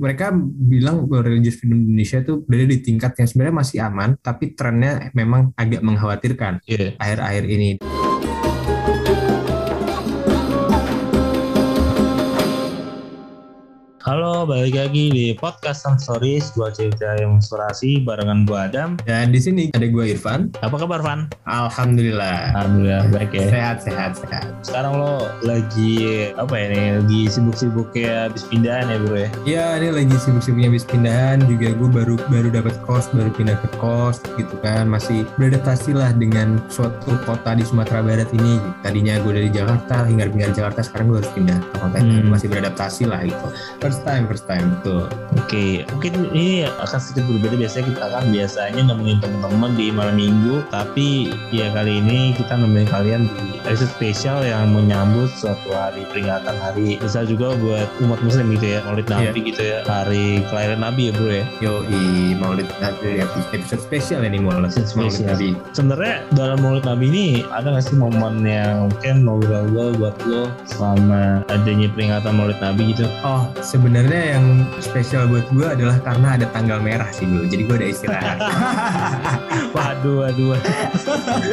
Mereka bilang bahwa religious freedom Indonesia itu berada di tingkat yang sebenarnya masih aman, tapi trennya memang agak mengkhawatirkan Iya. akhir-akhir ini. Halo, balik lagi di podcast Some Stories, dua cerita yang menginspirasi barengan gua Adam. Dan di sini ada gue Irfan. Apa kabar, Van? Alhamdulillah. Alhamdulillah baik ya. Sehat, sehat, sehat. Sekarang lo lagi apa ya nih? Lagi sibuk-sibuk kayak habis pindahan ya, Bro ya? Ya, ini lagi sibuk-sibuknya habis pindahan. Juga gue baru baru dapat kos, baru pindah ke kos, gitu kan. Masih beradaptasi lah dengan suatu kota di Sumatera Barat ini. Tadinya gue dari Jakarta, hingga pindah Jakarta. Sekarang gue harus pindah ke kota itu. Hmm. Masih beradaptasi lah gitu. First time, first time, betul. Oke, mungkin ini akan sedikit berbeda. Biasanya kita kan biasanya nemenin teman-teman di malam minggu, tapi ya kali ini kita nemenin kalian di episode spesial yang menyambut suatu hari peringatan hari besar juga buat umat muslim gitu ya, Maulid Nabi gitu ya, hari kelahiran Nabi ya bro ya. Yoi, Maulid Nabi episode spesial ini Maulid, Maulid. Nabi. Sebenarnya dalam Maulid Nabi ini ada nggak sih momen yang mungkin mau lo buat lo selama adanya peringatan Maulid Nabi gitu? Oh, sebenarnya yang spesial buat gue adalah karena ada tanggal merah sih dulu. Jadi gue ada istirahat. Waduh, waduh, waduh.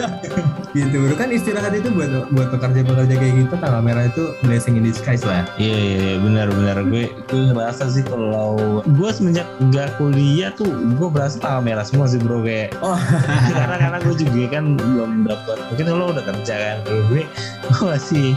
gitu bro. Kan istirahat itu buat buat pekerja-pekerja kayak gitu tanggal merah itu blessing in disguise lah. Iya iya iya, benar benar. Gue gue ngerasa sih kalau gue semenjak nggak kuliah tuh gue berasa tanggal merah semua sih bro. Kayak Oh, karena karena gue juga kan belum dapat mungkin lo udah kerja kan? Gue gue masih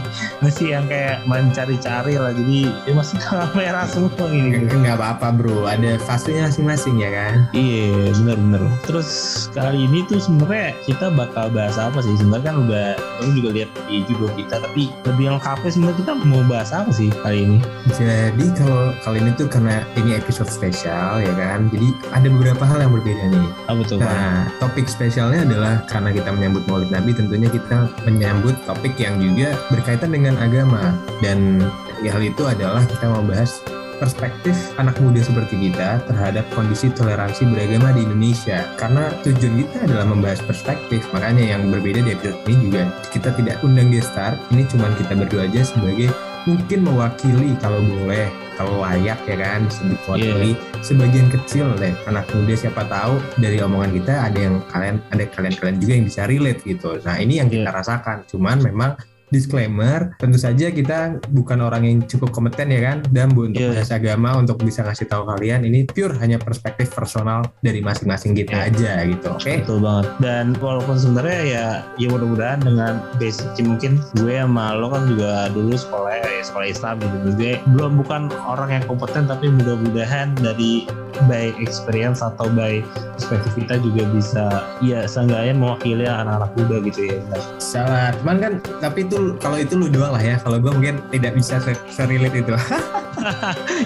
masih yang kayak mencari-cari lah. Jadi ya masih tanggal merah semua gini gitu. nggak apa-apa bro. Ada fasenya masing-masing ya kan. Iya benar benar. Terus kali ini tuh sebenarnya kita bakal bahas apa sih? Sebenarnya kan udah lo juga lihat di judul kita, tapi lebih lengkapnya sebenarnya kita mau bahas apa sih kali ini? Jadi kalau kali ini tuh karena ini episode spesial ya kan. Jadi ada beberapa hal yang berbeda nih. Apa tuh? Nah, topik spesialnya adalah karena kita menyambut Maulid Nabi, tentunya kita menyambut topik yang juga berkaitan dengan agama. Dan ya, hal itu adalah kita mau bahas perspektif anak muda seperti kita terhadap kondisi toleransi beragama di Indonesia. Karena tujuan kita adalah membahas perspektif, makanya yang berbeda di episode ini juga kita tidak undang gestar, ini cuma kita berdua aja sebagai mungkin mewakili kalau boleh kalau layak ya kan disebut mewakili sebagian kecil deh anak muda siapa tahu dari omongan kita ada yang kalian ada kalian-kalian juga yang bisa relate gitu. Nah ini yang kita rasakan. Cuman memang disclaimer tentu saja kita bukan orang yang cukup kompeten ya kan dan bu untuk Iya. bahas agama untuk bisa ngasih tahu kalian ini pure hanya perspektif personal dari masing-masing kita Iya. aja gitu oke Betul banget. Dan walaupun sebenarnya ya ya mudah-mudahan dengan basic mungkin gue sama lo kan juga dulu sekolah ya, sekolah Islam gitu. Gue belum bukan orang yang kompeten tapi mudah-mudahan dari by experience atau by perspektif kita juga bisa ya seenggaknya mewakili anak-anak muda gitu ya. salah cuman kan tapi itu kalau itu lu doang lah ya kalau gue mungkin tidak bisa se- serelate itu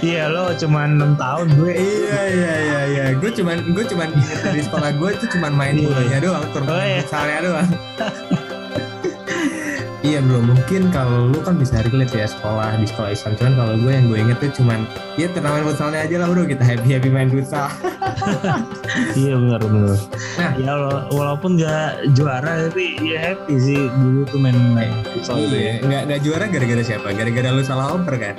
Iya lo cuma 6 tahun gue. iya iya iya iya gue cuman gue cuman dari sekolah gue itu cuman main bolanya doang Oh, turnamen iya. doang Iya bro, mungkin kalau lu kan bisa relate ya sekolah di sekolah Islam Cuman kalau gue yang gue inget tuh cuman Ya turnamen futsalnya aja lah bro, kita happy-happy main futsal Iya benar benar. Nah. ya wala- walaupun nggak juara tapi ya happy sih dulu tuh main main futsal gitu ya. Iya, nggak, nggak juara gara-gara siapa? Gara-gara lu salah oper kan?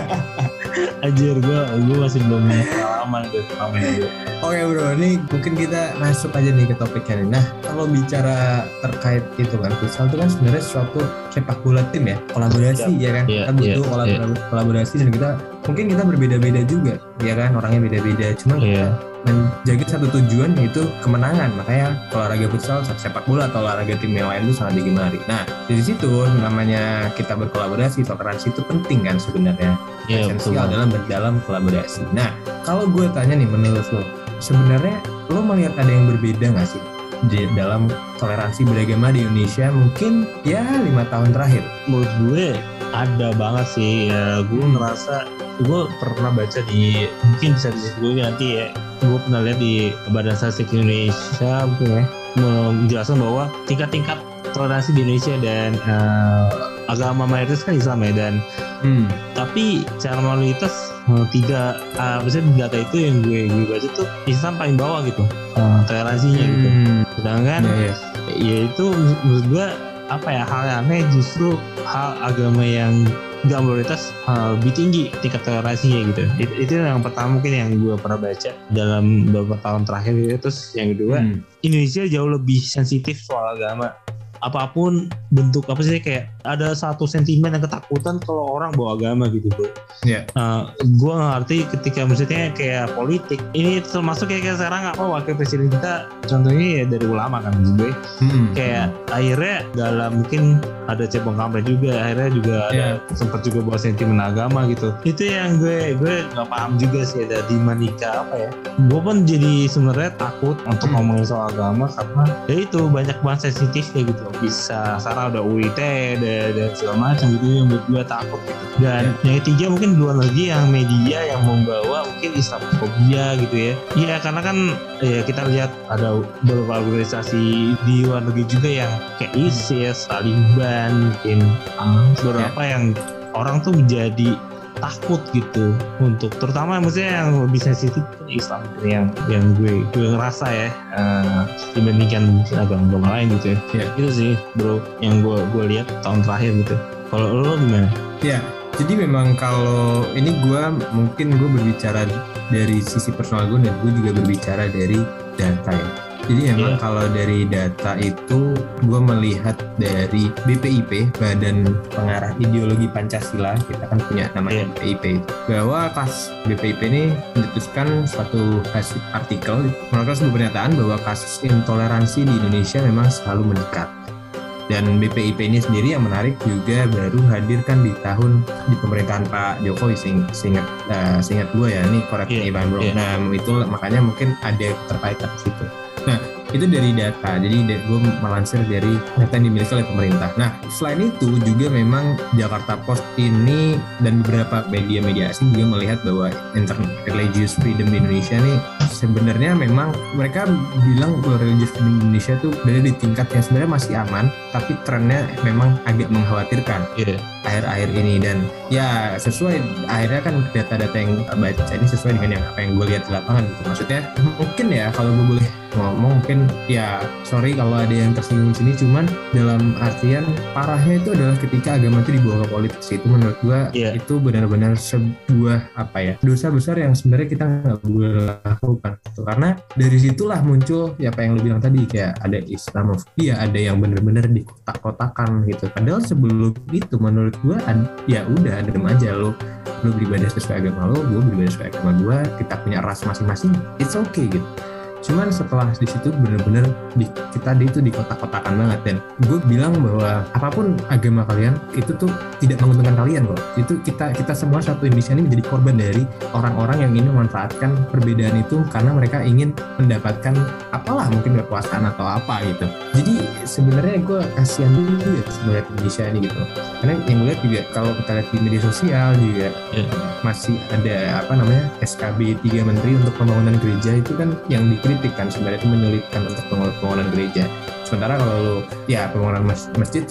Anjir gue gue masih belum pengalaman gue turnamen gue. Oke bro, ini mungkin kita masuk aja nih ke topiknya nih. Nah, kalau bicara terkait itu kan, futsal itu kan sebenarnya suatu sepak bola tim ya, kolaborasi ya kan. Iya, kita butuh iya, kolabora- kolaborasi dan kita mungkin kita berbeda-beda juga, ya kan, orangnya beda-beda. Cuma kita Iya. menjaga satu tujuan yaitu kemenangan. Makanya olahraga futsal, sepak bola atau olahraga tim yang lain itu sangat digemari. Nah, dari situ namanya kita berkolaborasi, toleransi itu penting kan sebenarnya betul esensial banget. adalah berdalam kolaborasi. Nah, kalau gue tanya nih menurut lo, sebenarnya lo melihat ada yang berbeda nggak sih? Di dalam toleransi beragama di Indonesia mungkin ya lima tahun terakhir. Menurut gue ada banget sih. Ya gue ngerasa gue pernah baca di mungkin bisa di gue nanti ya. Gue pernah lihat di Badan Statistik Indonesia mungkin ya menjelaskan bahwa tingkat-tingkat toleransi di Indonesia dan eh, agama mayoritas kan Islam ya dan hmm. tapi secara mayoritas eh, tidak uh, misalnya di data itu yang gue gue baca tuh Islam paling bawah gitu eh, toleransinya gitu Hmm. sedangkan Ya, ya. ya itu menurut gua apa ya hal yang aneh justru hal agama yang gak mayoritas uh, lebih tinggi tingkat toleransinya gitu itu, itu yang pertama mungkin yang gue pernah baca dalam beberapa tahun terakhir gitu. terus yang kedua Hmm. Indonesia jauh lebih sensitif soal agama apa pun bentuk apa sih kayak ada satu sentimen dan ketakutan kalau orang bawa agama gitu bro. Iya. Uh, gue ngerti ketika maksudnya kayak politik ini termasuk kayak, kayak sekarang apa wakil presiden kita contohnya ya dari ulama kan gue Hmm. kayak akhirnya dalam mungkin ada cebong kampret juga akhirnya juga ada Iya. sempat juga bawa sentimen agama gitu itu yang gue gue nggak paham juga sih ada dinamika apa ya gue pun jadi sebenarnya takut untuk Hmm. ngomongin soal agama karena ya itu banyak banget sensitifnya gitu bisa sekarang ada UIT ada, ada segala macam gitu yang buat gue takut gitu. Dan yang ketiga mungkin luar negeri yang media yang membawa mungkin Islamophobia gitu ya. Iya karena kan ya kita lihat ada beberapa organisasi di luar negeri juga yang kayak ISIS, Taliban, mungkin uh, beberapa yang orang tuh menjadi takut gitu untuk terutama maksudnya yang lebih sensitif kan Islam yang yang gue gue ngerasa ya uh, dibandingkan mungkin agama-agama lain gitu ya Iya. itu sih bro yang gue gue lihat tahun terakhir gitu kalau lo gimana Ya, jadi memang kalau ini gue mungkin gue berbicara dari sisi personal gue dan gue juga berbicara dari data ya. Jadi memang Iya. kalau dari data itu gue melihat dari BPIP Badan Pengarah Ideologi Pancasila kita kan punya namanya Iya. BPIP bahwa kas BPIP ini mencetuskan suatu hasil artikel melakukan sebuah pernyataan bahwa kasus intoleransi di Indonesia memang selalu meningkat dan BPIP ini sendiri yang menarik juga baru hadirkan di tahun di pemerintahan Pak Jokowi sing, seingat eh, seingat gue ya ini korek nih Bang Bro. iya. Nah itu makanya mungkin ada keterkaitan di situ. Itu dari data jadi gue melansir dari data yang dimiliki oleh pemerintah. Nah selain itu juga memang Jakarta Post ini dan beberapa media-media asing juga melihat bahwa interreligious freedom di Indonesia nih sebenarnya memang mereka bilang bahwa religious freedom di Indonesia tuh berada di tingkat yang sebenarnya masih aman tapi trennya memang agak mengkhawatirkan Iya. akhir-akhir ini dan ya sesuai akhirnya kan data-data yang baca ini sesuai dengan yang apa yang gue lihat di lapangan gitu maksudnya mungkin ya kalau gue boleh ngomong mungkin ya sorry kalau ada yang tersinggung sini cuman dalam artian parahnya itu adalah ketika agama itu dibawa ke politik sih itu menurut gue Iya. itu benar-benar sebuah apa ya dosa besar yang sebenarnya kita nggak boleh lakukan gitu. karena dari situlah muncul ya apa yang lu bilang tadi kayak ada Islamophobia ada yang benar-benar dikotak-kotakan gitu padahal sebelum itu menurut gue ya udah adem aja lo lu beribadah sesuai agama lo gue beribadah sesuai agama gue kita punya ras masing-masing it's okay gitu cuman setelah di situ bener-bener di, kita di itu dikotak-kotakan banget. Dan gue bilang bahwa apa pun agama kalian itu tuh tidak menguntungkan kalian kok itu kita kita semua satu Indonesia ini menjadi korban dari orang-orang yang ingin memanfaatkan perbedaan itu karena mereka ingin mendapatkan apalah mungkin kekuasaan atau apa gitu. Jadi sebenarnya gue kasihan dulu ya sebenarnya Indonesia ini gitu. Karena yang gue lihat juga kalau kita lihat di media sosial juga Iya. masih ada apa namanya SKB 3 menteri untuk pembangunan gereja itu kan yang dikritik kan sebenarnya itu menyulitkan untuk pembangunan gereja sementara kalau lu ya pembangunan mas- masjid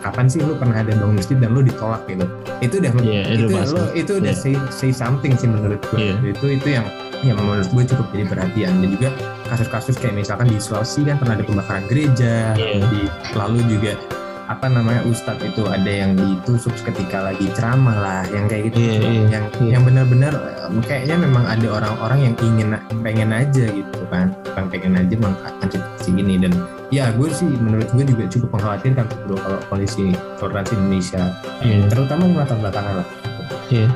kapan sih lu pernah ada bangun masjid dan lu ditolak gitu itu udah Iya, itu itu lu itu udah Iya. say, say something sih menurut gue Iya. itu itu yang yang menurut gue cukup jadi perhatian dan juga kasus-kasus kayak misalkan di Sulawesi kan pernah ada pembakaran gereja Iya. di lalu juga apa namanya ustadz itu ada yang ditusuk ketika lagi ceramah lah yang kayak gitu Iya, iya, yang iya. yang benar-benar eh, kayaknya memang ada orang-orang yang ingin pengen aja gitu kan bukan pengen aja mengangkat gini dan ya gue sih menurut gue juga cukup mengkhawatirkan bro kalau kondisi toleransi Indonesia Iya. terutama tahun belakangan lah Iya.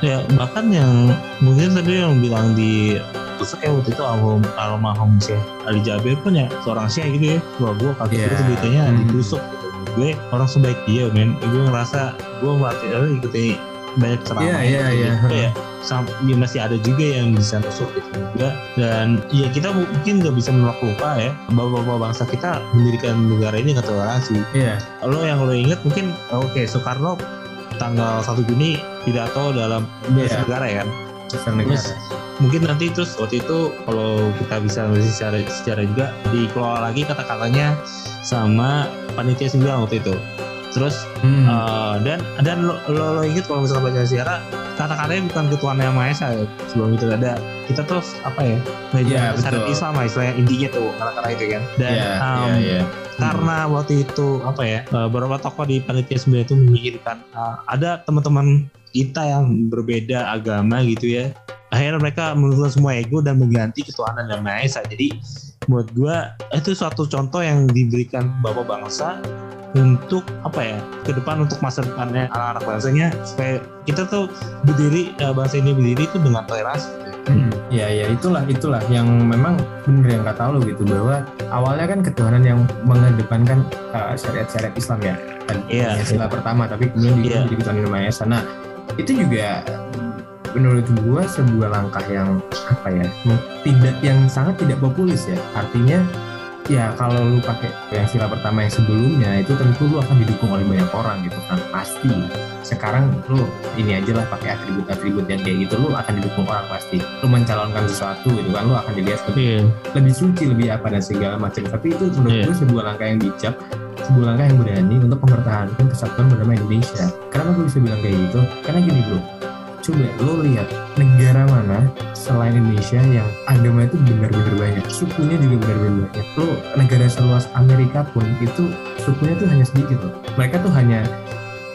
Ya bahkan yang mungkin tadi yang bilang di terus kayak waktu itu almarhum almarhum Syekh Ali Jabir pun ya seorang Syekh gitu ya. Wah gue kaget Iya. terus beritanya Hmm. ditusuk. Gue orang sebaik dia men. Gue ngerasa gue melatih ikuti banyak ceramah. Iya, iya, gitu. iya. Kayak sam- ya masih ada juga yang bisa nusuk gitu juga dan ya kita mungkin nggak bisa menolak lupa ya bapak-bapak bangsa kita mendirikan negara ini nggak toleransi Iya. lo yang lo inget mungkin oke Soekarno tanggal 1 Juni pidato dalam Iya. negara ya kan Terus negara. mungkin nanti terus waktu itu kalau kita bisa secara secara juga dikelola lagi kata-katanya sama panitia sembilan waktu itu terus Hmm. eh, dan dan lo, lo, lo inget kalau misalnya baca sejarah kata-katanya bukan ketuaan yang maha esa ya sebelum itu ada kita terus apa ya Iya, syariat betul. Islam lah istilahnya intinya tuh kata-kata itu kan dan Iya, um, iya, iya. Karena waktu itu apa ya eh, beberapa tokoh di panitia sembilan itu memikirkan eh, ada teman-teman kita yang berbeda agama gitu ya. Akhirnya mereka menurunkan semua ego dan mengganti ketuhanan dan maha esa. Jadi buat gua itu suatu contoh yang diberikan bapak bangsa untuk apa ya ke depan untuk masa depannya anak-anak bangsanya. Supaya kita tuh berdiri eh, bangsa ini berdiri itu dengan toleransi ya ya itulah itulah yang memang bener yang kata lo gitu bahwa awalnya kan ketuhanan yang mengedepankan uh, syariat-syariat Islam ya kan Iya. istilah pertama tapi kemudian juga Iya. jadi ketuhanan yang Maha Esa. Nah itu juga menurut gua sebuah langkah yang apa ya tidak yang sangat tidak populis ya artinya ya kalau lu pakai yang sila pertama yang sebelumnya itu tentu lu akan didukung oleh banyak orang gitu kan pasti. Sekarang lu ini aja lah pakai atribut-atribut yang kayak gitu lu akan didukung orang pasti. Lu mencalonkan sesuatu gitu kan lu akan dilihat lebih, iya. lebih suci lebih apa dan segala macam. Tapi itu menurut Iya. gue sebuah langkah yang bijak sebuah langkah yang berani untuk mempertahankan kesatuan bernama Indonesia. Kenapa gue bisa bilang kayak gitu? Karena gini bro coba lo lihat negara mana selain Indonesia yang agama itu benar-benar banyak sukunya juga benar-benar banyak. Lo negara seluas Amerika pun itu sukunya tuh hanya sedikit loh. Mereka tuh hanya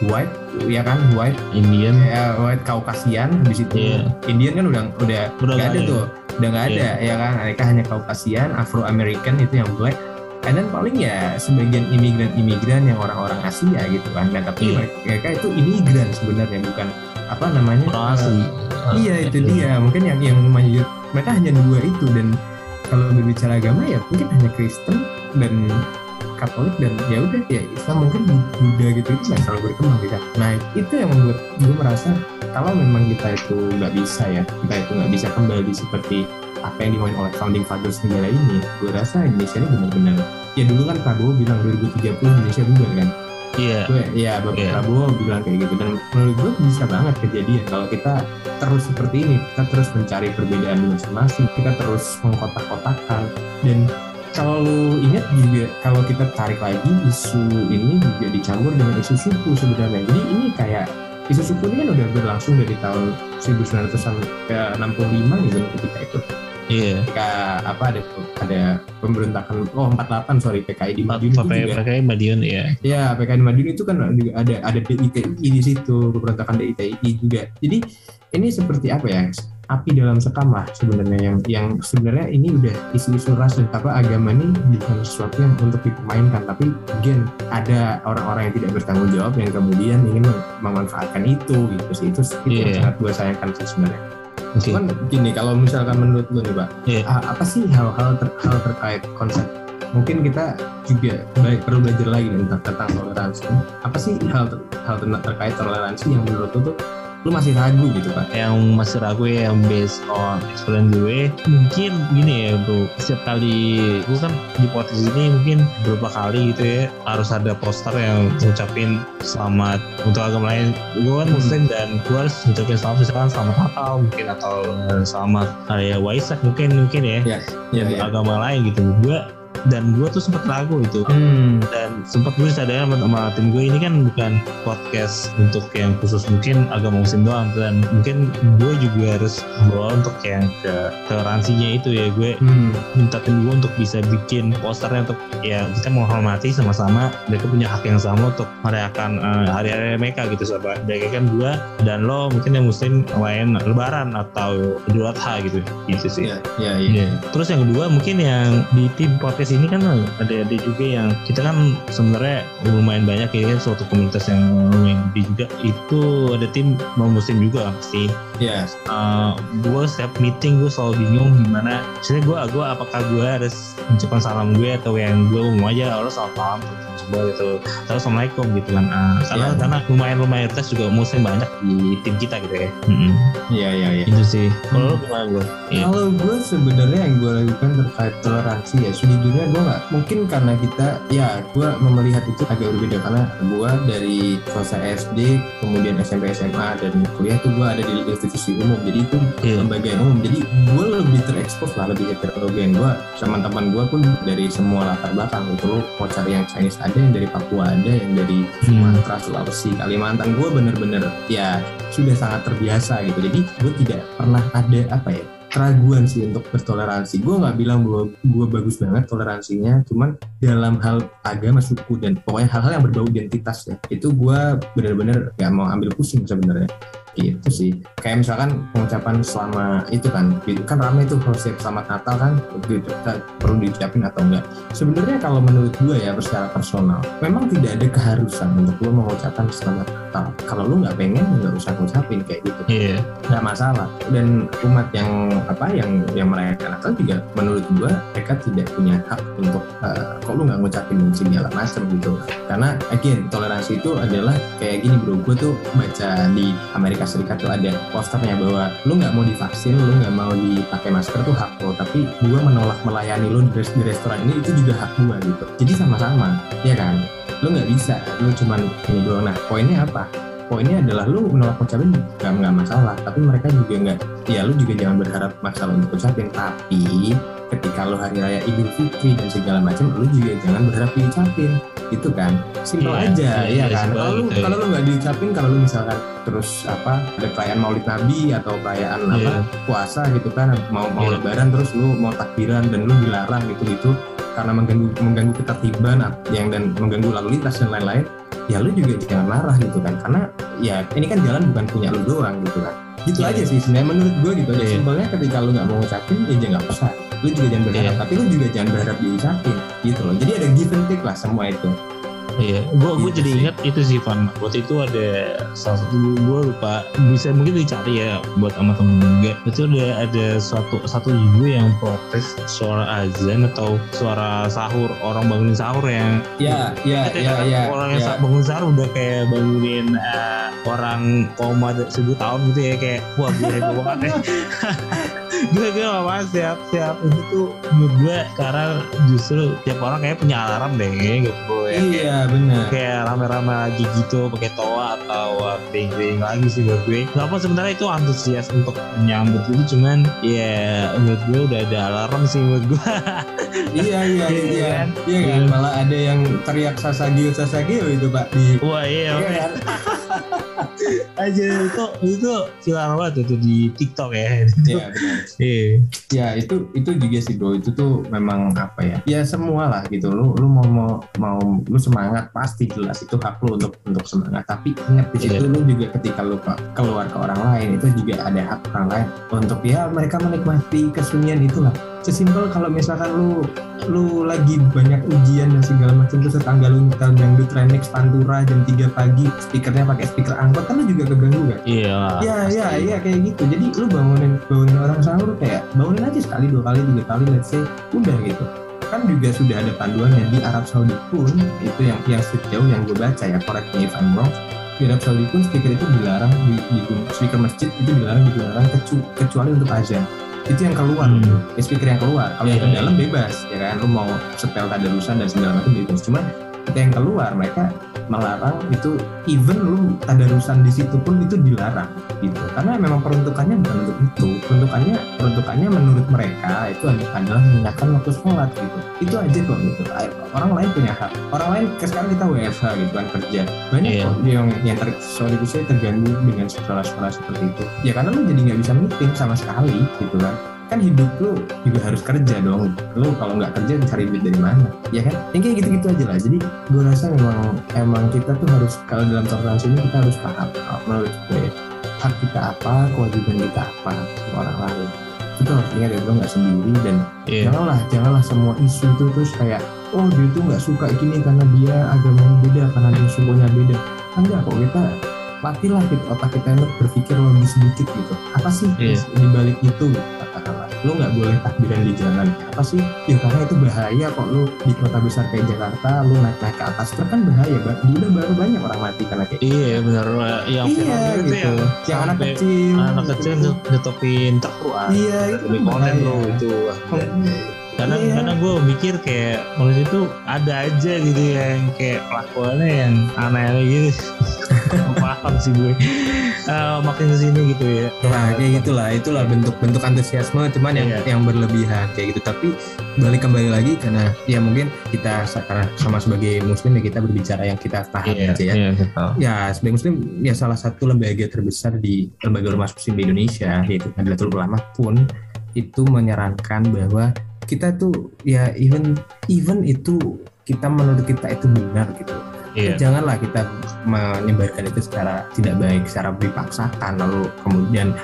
white ya kan white Indian. ya white Caucasian habis itu Iya. Indian kan udah udah Udah nggak ada ada. tuh udah nggak ada ya kan. Mereka hanya Caucasian Afro American itu yang black and then paling ya sebagian imigran-imigran yang orang-orang Asia gitu kan. Nah tapi Iya. mereka itu imigran sebenarnya bukan apa namanya orang asli. Iya itu dia. Mungkin yang yang maju mereka hanya dua itu. Dan kalau berbicara agama ya mungkin hanya Kristen dan Katolik dan ya udah ya Islam mungkin Buddha gitu itu nggak terlalu berkembang sana. Nah itu yang membuat gue merasa kalau memang kita itu nggak bisa ya kita itu nggak bisa kembali seperti apa yang dimauin oleh founding fathers negara ini, gue rasa Indonesia ini benar-benar ya dulu kan Prabowo bilang 2030 Indonesia bubar kan iya gue ya Bapak Iya. Prabowo bilang kayak gitu dan menurut gue bisa banget kejadian kalau kita terus seperti ini kita terus mencari perbedaan di masing-masing kita terus mengkotak-kotakan dan kalau lu ingat juga kalau kita tarik lagi isu ini juga dicampur dengan isu suku sebenarnya jadi ini kayak isu suku ini kan udah berlangsung dari tahun 1965 gitu ketika itu iya ketika apa ada ada pemberontakan oh 48 sorry PKI di Madiun itu pakai juga pakai Madiun ya Ya, PKN Madiun itu kan juga ada ada DITI di situ, pemberontakan DITI juga. Jadi ini seperti apa ya? Api dalam sekam lah sebenarnya yang yang sebenarnya ini udah isu-isu ras dan apa agama ini bukan sesuatu yang untuk dipermainkan, tapi again ada orang-orang yang tidak bertanggung jawab yang kemudian ingin mem- memanfaatkan itu gitu sih. Itu, itu yang Iya. sangat gue sayangkan sih sebenarnya. oke Cuman gini, kalau misalkan menurut lu nih, Pak, Iya. ah, apa sih hal-hal ter- hal terkait konsep? Mungkin kita juga baik perlu belajar lagi tentang, tentang toleransi. Apa sih hal ter- hal ter- terkait toleransi yang menurut lu tuh lu masih ragu gitu, Pak? yang masih ragu ya yang based on experience gue mungkin gini ya bro setiap kali gue kan di podcast ini mungkin beberapa kali gitu ya harus ada poster yang ngucapin selamat untuk agama lain gue kan Hmm. muslim dan gue harus ngucapin selamat misalkan selamat Natal mungkin atau eh, selamat hari Waisak mungkin mungkin ya Iya, untuk agama lain gitu gue dan gue tuh sempat ragu itu. Hmm, dan sempat gue sadar sama, sama tim gue ini kan bukan podcast untuk yang khusus mungkin agama muslim doang dan mungkin gue juga harus membawa untuk yang ke toleransinya itu ya. Gue hmm, minta tim gue untuk bisa bikin posternya untuk ya kita menghormati sama-sama. Mereka punya hak yang sama untuk merayakan eh, hari-hari mereka gitu sobat kan gue dan lo mungkin yang muslim lain lebaran atau idul adha gitu. Gitu sih. Iya, iya, iya. Iya. Terus yang kedua mungkin yang di tim podcast sini kan ada ada juga yang kita kan sebenarnya lumayan banyak ya suatu komunitas yang lumayan gede juga. Itu ada tim non muslim juga pasti ya uh, gue setiap meeting gue selalu bingung gimana. Maksudnya gue gue apakah gue harus mengucapkan salam gue atau yang gue mau aja orang selamat malam coba gitu. Terus assalamualaikum gitu kan. Uh, karena Iya. karena lumayan lumayan tes juga muslim banyak di tim kita gitu ya. Iya iya iya. Itu sih. Kalau lu gimana gue Iya. Kalau gue sebenarnya yang gue lakukan terkait toleransi ya sejujurnya gue nggak mungkin karena kita ya gue melihat itu agak berbeda. Karena gue dari selesai SD kemudian SMP SMA dan kuliah tuh gue ada di institusi umum. Jadi itu Iya. lembaga yang umum. Jadi gue lebih terekspos lah lebih heterogen. Gue teman-teman gue pun dari semua latar belakang gitu. Lo mau cari yang Chinese ada yang dari Papua ada yang dari Hmm. Sumatera Sulawesi Kalimantan gue bener-bener ya sudah sangat terbiasa gitu. Jadi gue tidak pernah ada apa ya keraguan sih untuk bertoleransi. Gue nggak bilang bahwa gue bagus banget toleransinya cuman dalam hal agama suku dan pokoknya hal-hal yang berbau identitas ya itu gue bener-bener gak mau ambil pusing sebenarnya gitu sih. Kayak misalkan pengucapan selama itu kan itu kan ramai tuh setiap selamat Natal kan gitu, perlu diucapin atau enggak. Sebenarnya kalau menurut gue ya secara personal memang tidak ada keharusan untuk lo mengucapkan selamat Natal. Kalau lo nggak pengen nggak usah ngucapin kayak gitu. Iya. Nggak masalah. Dan umat yang apa yang yang merayakan Natal juga menurut gua mereka tidak punya hak untuk eh, kok lu nggak ngucapin segala macam gitu. Karena again toleransi itu adalah kayak gini bro. Gue tuh baca di Amerika Serikat tuh ada posternya bahwa lu nggak mau divaksin lu nggak mau dipakai masker tuh hak lo. Tapi gua menolak melayani lu di, res- di restoran ini itu juga hak gua gitu. Jadi sama-sama ya kan? Lu nggak bisa lu cuman ini doang. Nah poinnya apa? Poinnya adalah lu menolak ucapin nggak nggak masalah. Tapi mereka juga nggak ya lu juga jangan berharap masalah untuk ucapin. Tapi ketika lu hari raya Idul Fitri dan segala macam lu juga jangan berharap diucapin itu kan simpel Iya, aja iya, ya iya, kan simpel kalau ya. kalau lu nggak diucapin kalau lu misalkan terus apa ada perayaan Maulid Nabi atau perayaan apa Iya. puasa gitu kan mau mau Iya. lebaran terus lu mau takbiran dan lu dilarang gitu gitu karena mengganggu mengganggu ketertiban yang dan mengganggu lalu lintas dan lain-lain ya lu juga jangan marah gitu kan karena ya ini kan jalan bukan punya lu doang gitu kan gitu Iya. aja sih sebenarnya menurut gue gitu aja Iya. simpelnya ketika lu nggak mau ngucapin ya jangan nggak usah lu juga jangan berharap Iya. tapi lu juga jangan berharap diucapin gitu loh jadi ada give and take lah semua itu Iya, gua gua Gitu jadi ingat itu sih Van. Waktu itu ada salah satu gua lupa bisa mungkin dicari ya buat sama temen juga. Itu ada ada suatu satu ibu yang protes suara azan atau suara sahur orang bangunin sahur yang ya ya Kayak ya kan ya orang yang ya. sa- bangun sahur udah kayak bangunin eh, orang koma seribu tahun gitu ya kayak wah gue banget ya. Gue gue apa siap siap itu tuh menurut gue sekarang justru tiap orang kayak punya alarm deh gitu ya. iya benar kayak rame-rame lagi gitu pakai toa atau beng-beng lagi sih buat gue apa sebenarnya itu antusias untuk menyambut itu cuman ya menurut gue udah ada alarm sih menurut gue iya iya Iya iya kan? iya kan Iya. malah ada yang teriak sasagio sasagio itu pak di wah iya Iya kan? aja itu itu viral banget itu di TikTok ya. Iya benar. iya. Ya itu itu juga sih bro. Itu tuh memang apa ya? Ya semua lah gitu. Lu lu mau mau mau lu semangat pasti jelas itu hak lu untuk untuk semangat. Tapi ingat di situ Iya. lu juga ketika lu ke- keluar ke orang lain itu juga ada hak orang lain untuk ya mereka menikmati kesunyian itulah sesimpel kalau misalkan lu lu lagi banyak ujian dan segala macam terus tetangga lu nyetel dangdut remix pantura jam 3 pagi speakernya pakai speaker angkot kan lu juga keganggu kan iya Iya iya iya kayak gitu. Jadi lu bangunin bangunin orang sahur kayak bangunin aja sekali dua kali tiga kali let's say udah gitu. Kan juga sudah ada panduannya di Arab Saudi pun itu yang yang sejauh yang gue baca ya correct me if I'm wrong. Di Arab Saudi pun speaker itu dilarang di, di speaker masjid itu dilarang digunakan kecu- kecuali untuk azan. Itu yang keluar, Hmm. speaker yang keluar. Kalau yang Iya, ke dalam bebas, ya kan. Lu mau setel tadarusan dan segala macam bebas. Cuma yang keluar mereka melarang itu even lu tadarusan di situ pun itu dilarang gitu. Karena memang peruntukannya bukan untuk itu. Peruntukannya peruntukannya menurut mereka itu adalah mengingatkan waktu sholat gitu. Itu aja kok gitu. Orang lain punya hak. Orang lain sekarang kita WFH gitu kan kerja. Banyak Iya. kok yang yang ter, sorry say, terganggu dengan sekolah-sekolah seperti itu. Ya karena lu jadi nggak bisa meeting sama sekali gitu kan kan hidup lu juga harus kerja dong. Lu kalau nggak kerja cari duit dari mana? Ya kan? Yang kayak gitu-gitu aja lah. Jadi gue rasa memang emang kita tuh harus kalau dalam toleransi ini kita harus paham kalau menurut gue hak kita apa kewajiban kita apa orang lain. Itu harus ingat ya lo nggak sendiri dan Iya. janganlah janganlah semua isu itu terus kayak oh dia tuh nggak suka gini karena dia agamanya beda karena dia sukunya beda. Enggak kok kita latihlah gitu otak kita untuk berpikir logis sedikit gitu. Apa sih Iya. di balik itu gitu, katakanlah lo nggak boleh takbiran di jalan apa sih ya karena itu bahaya kok lo di kota besar kayak Jakarta lo naik naik ke atas truk kan bahaya Bang. udah baru banyak orang mati karena kayak Iya benar yang iya viral itu gitu yang yang anak kecil anak gitu. kecil nyet- nyetopin truk ah. iya itu kan konten bahaya. bro itu kadang Iya. kadang gue mikir kayak menurut itu ada aja gitu yang kayak kelakuannya yang aneh-aneh gitu paham sih gue Eh, makin ke sini gitu ya Nah kayak gitulah, itulah bentuk-bentuk antusiasme cuman yang Iya. yang berlebihan kayak gitu. Tapi balik kembali lagi karena ya mungkin kita sekarang sama sebagai muslim ya kita berbicara yang kita paham aja ya. iya betul. Ya sebagai muslim ya salah satu lembaga terbesar di lembaga ormas muslim di Indonesia yaitu Nahdlatul Ulama pun itu menyarankan bahwa kita tuh ya even even itu kita menurut kita itu benar gitu iya janganlah kita menyebarkan itu secara tidak baik, secara dipaksakan, lalu kemudian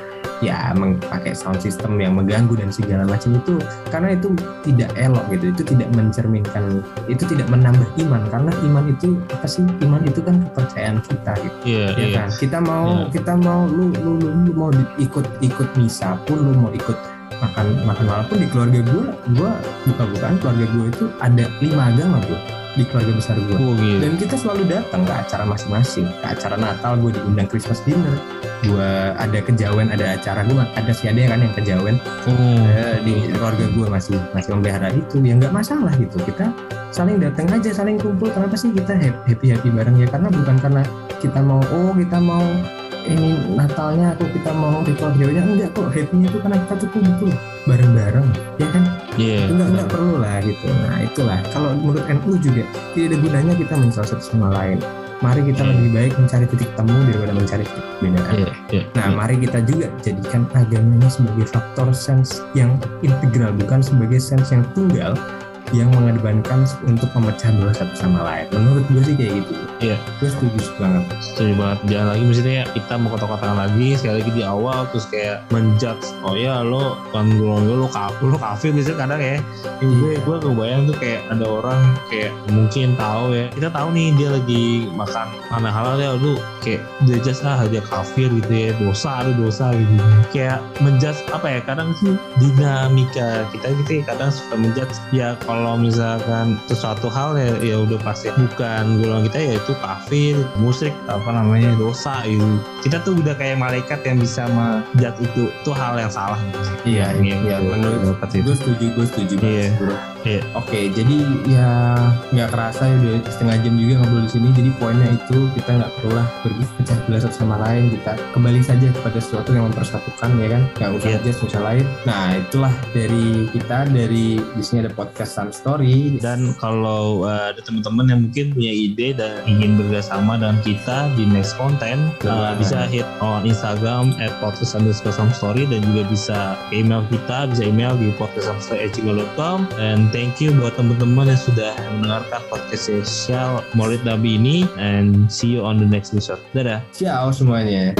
ya memakai sound system yang mengganggu dan segala macam itu karena itu tidak elok gitu, itu tidak mencerminkan, itu tidak menambah iman karena iman itu apa sih? Iman itu kan kepercayaan kita gitu, iya ya iya kan? Kita mau Iya. kita mau lu lu lu, lu mau ikut ikut misa pun, lu mau ikut makan makan malam pun di keluarga gue, gue buka-bukaan keluarga gue itu ada lima agama gue di keluarga besar gue Oh, gitu. dan kita selalu datang ke acara masing-masing. Ke acara Natal gue diundang Christmas dinner. Gue ada kejawen ada acara gue ada si ada kan yang kejawen. Oh, di keluarga gue masih masih memelihara itu. Ya nggak masalah gitu. Kita saling datang aja saling kumpul. Kenapa sih kita happy happy bareng ya? Karena bukan karena kita mau oh kita mau ini Natalnya atau kita mau ritual jauhnya enggak kok. Happy itu karena kita tuh kumpul bareng-bareng. Ya kan iya. Enggak enggak perlu lah gitu. Nah itulah. Kalau menurut NU juga tidak ada gunanya kita mencari satu sama lain. Mari kita Hmm. lebih baik mencari titik temu daripada mencari titik perbedaan iya iya. Nah mari kita juga jadikan agamanya sebagai faktor sense yang integral bukan sebagai sense yang tunggal yang mengedepankan untuk memecah belah satu sama lain. Menurut gue sih kayak gitu. Iya. gue setuju banget. Setuju banget. Jangan lagi misalnya kita mau kotak-kotakan lagi sekali lagi di awal terus kayak menjudge oh ya lo kan golongan lo kafir lo kafir misalnya kadang ya. Gue gue kebayang tuh kayak ada orang kayak mungkin tahu ya. Kita tahu nih dia lagi makan mana halal ya lu kayak dia just ah dia kafir gitu ya dosa lu dosa gitu. Kayak menjudge apa ya kadang sih dinamika kita gitu ya kadang suka menjudge. Ya kalau misalkan sesuatu hal ya ya udah pasti bukan golongan kita ya itu kafir musyrik apa namanya dosa gitu kita tuh udah kayak malaikat yang bisa menjudge itu itu hal yang salah gitu. Iya, iya, gue menurut dapat itu gue setuju gue setuju banget Iya. Iya. Oke, jadi ya nggak kerasa ya udah setengah jam juga ngobrol di sini. Jadi poinnya itu kita nggak perlu lah berpecah belah satu sama lain. Kita kembali saja kepada sesuatu yang mempersatukan ya kan. Nggak usah Iya. aja susah lain. Nah itulah dari kita dari di sini ada podcast Some Story. dan kalau uh, ada teman-teman yang mungkin punya ide dan ingin bekerjasama dengan kita di next content uh, Benar. bisa hit on Instagram at podcast underscore story dan juga bisa email kita bisa email di podcastsomestory@gmail.com and thank you buat teman-teman yang sudah mendengarkan podcast spesial Maulid Nabi ini and see you on the next episode dadah Ciao semuanya.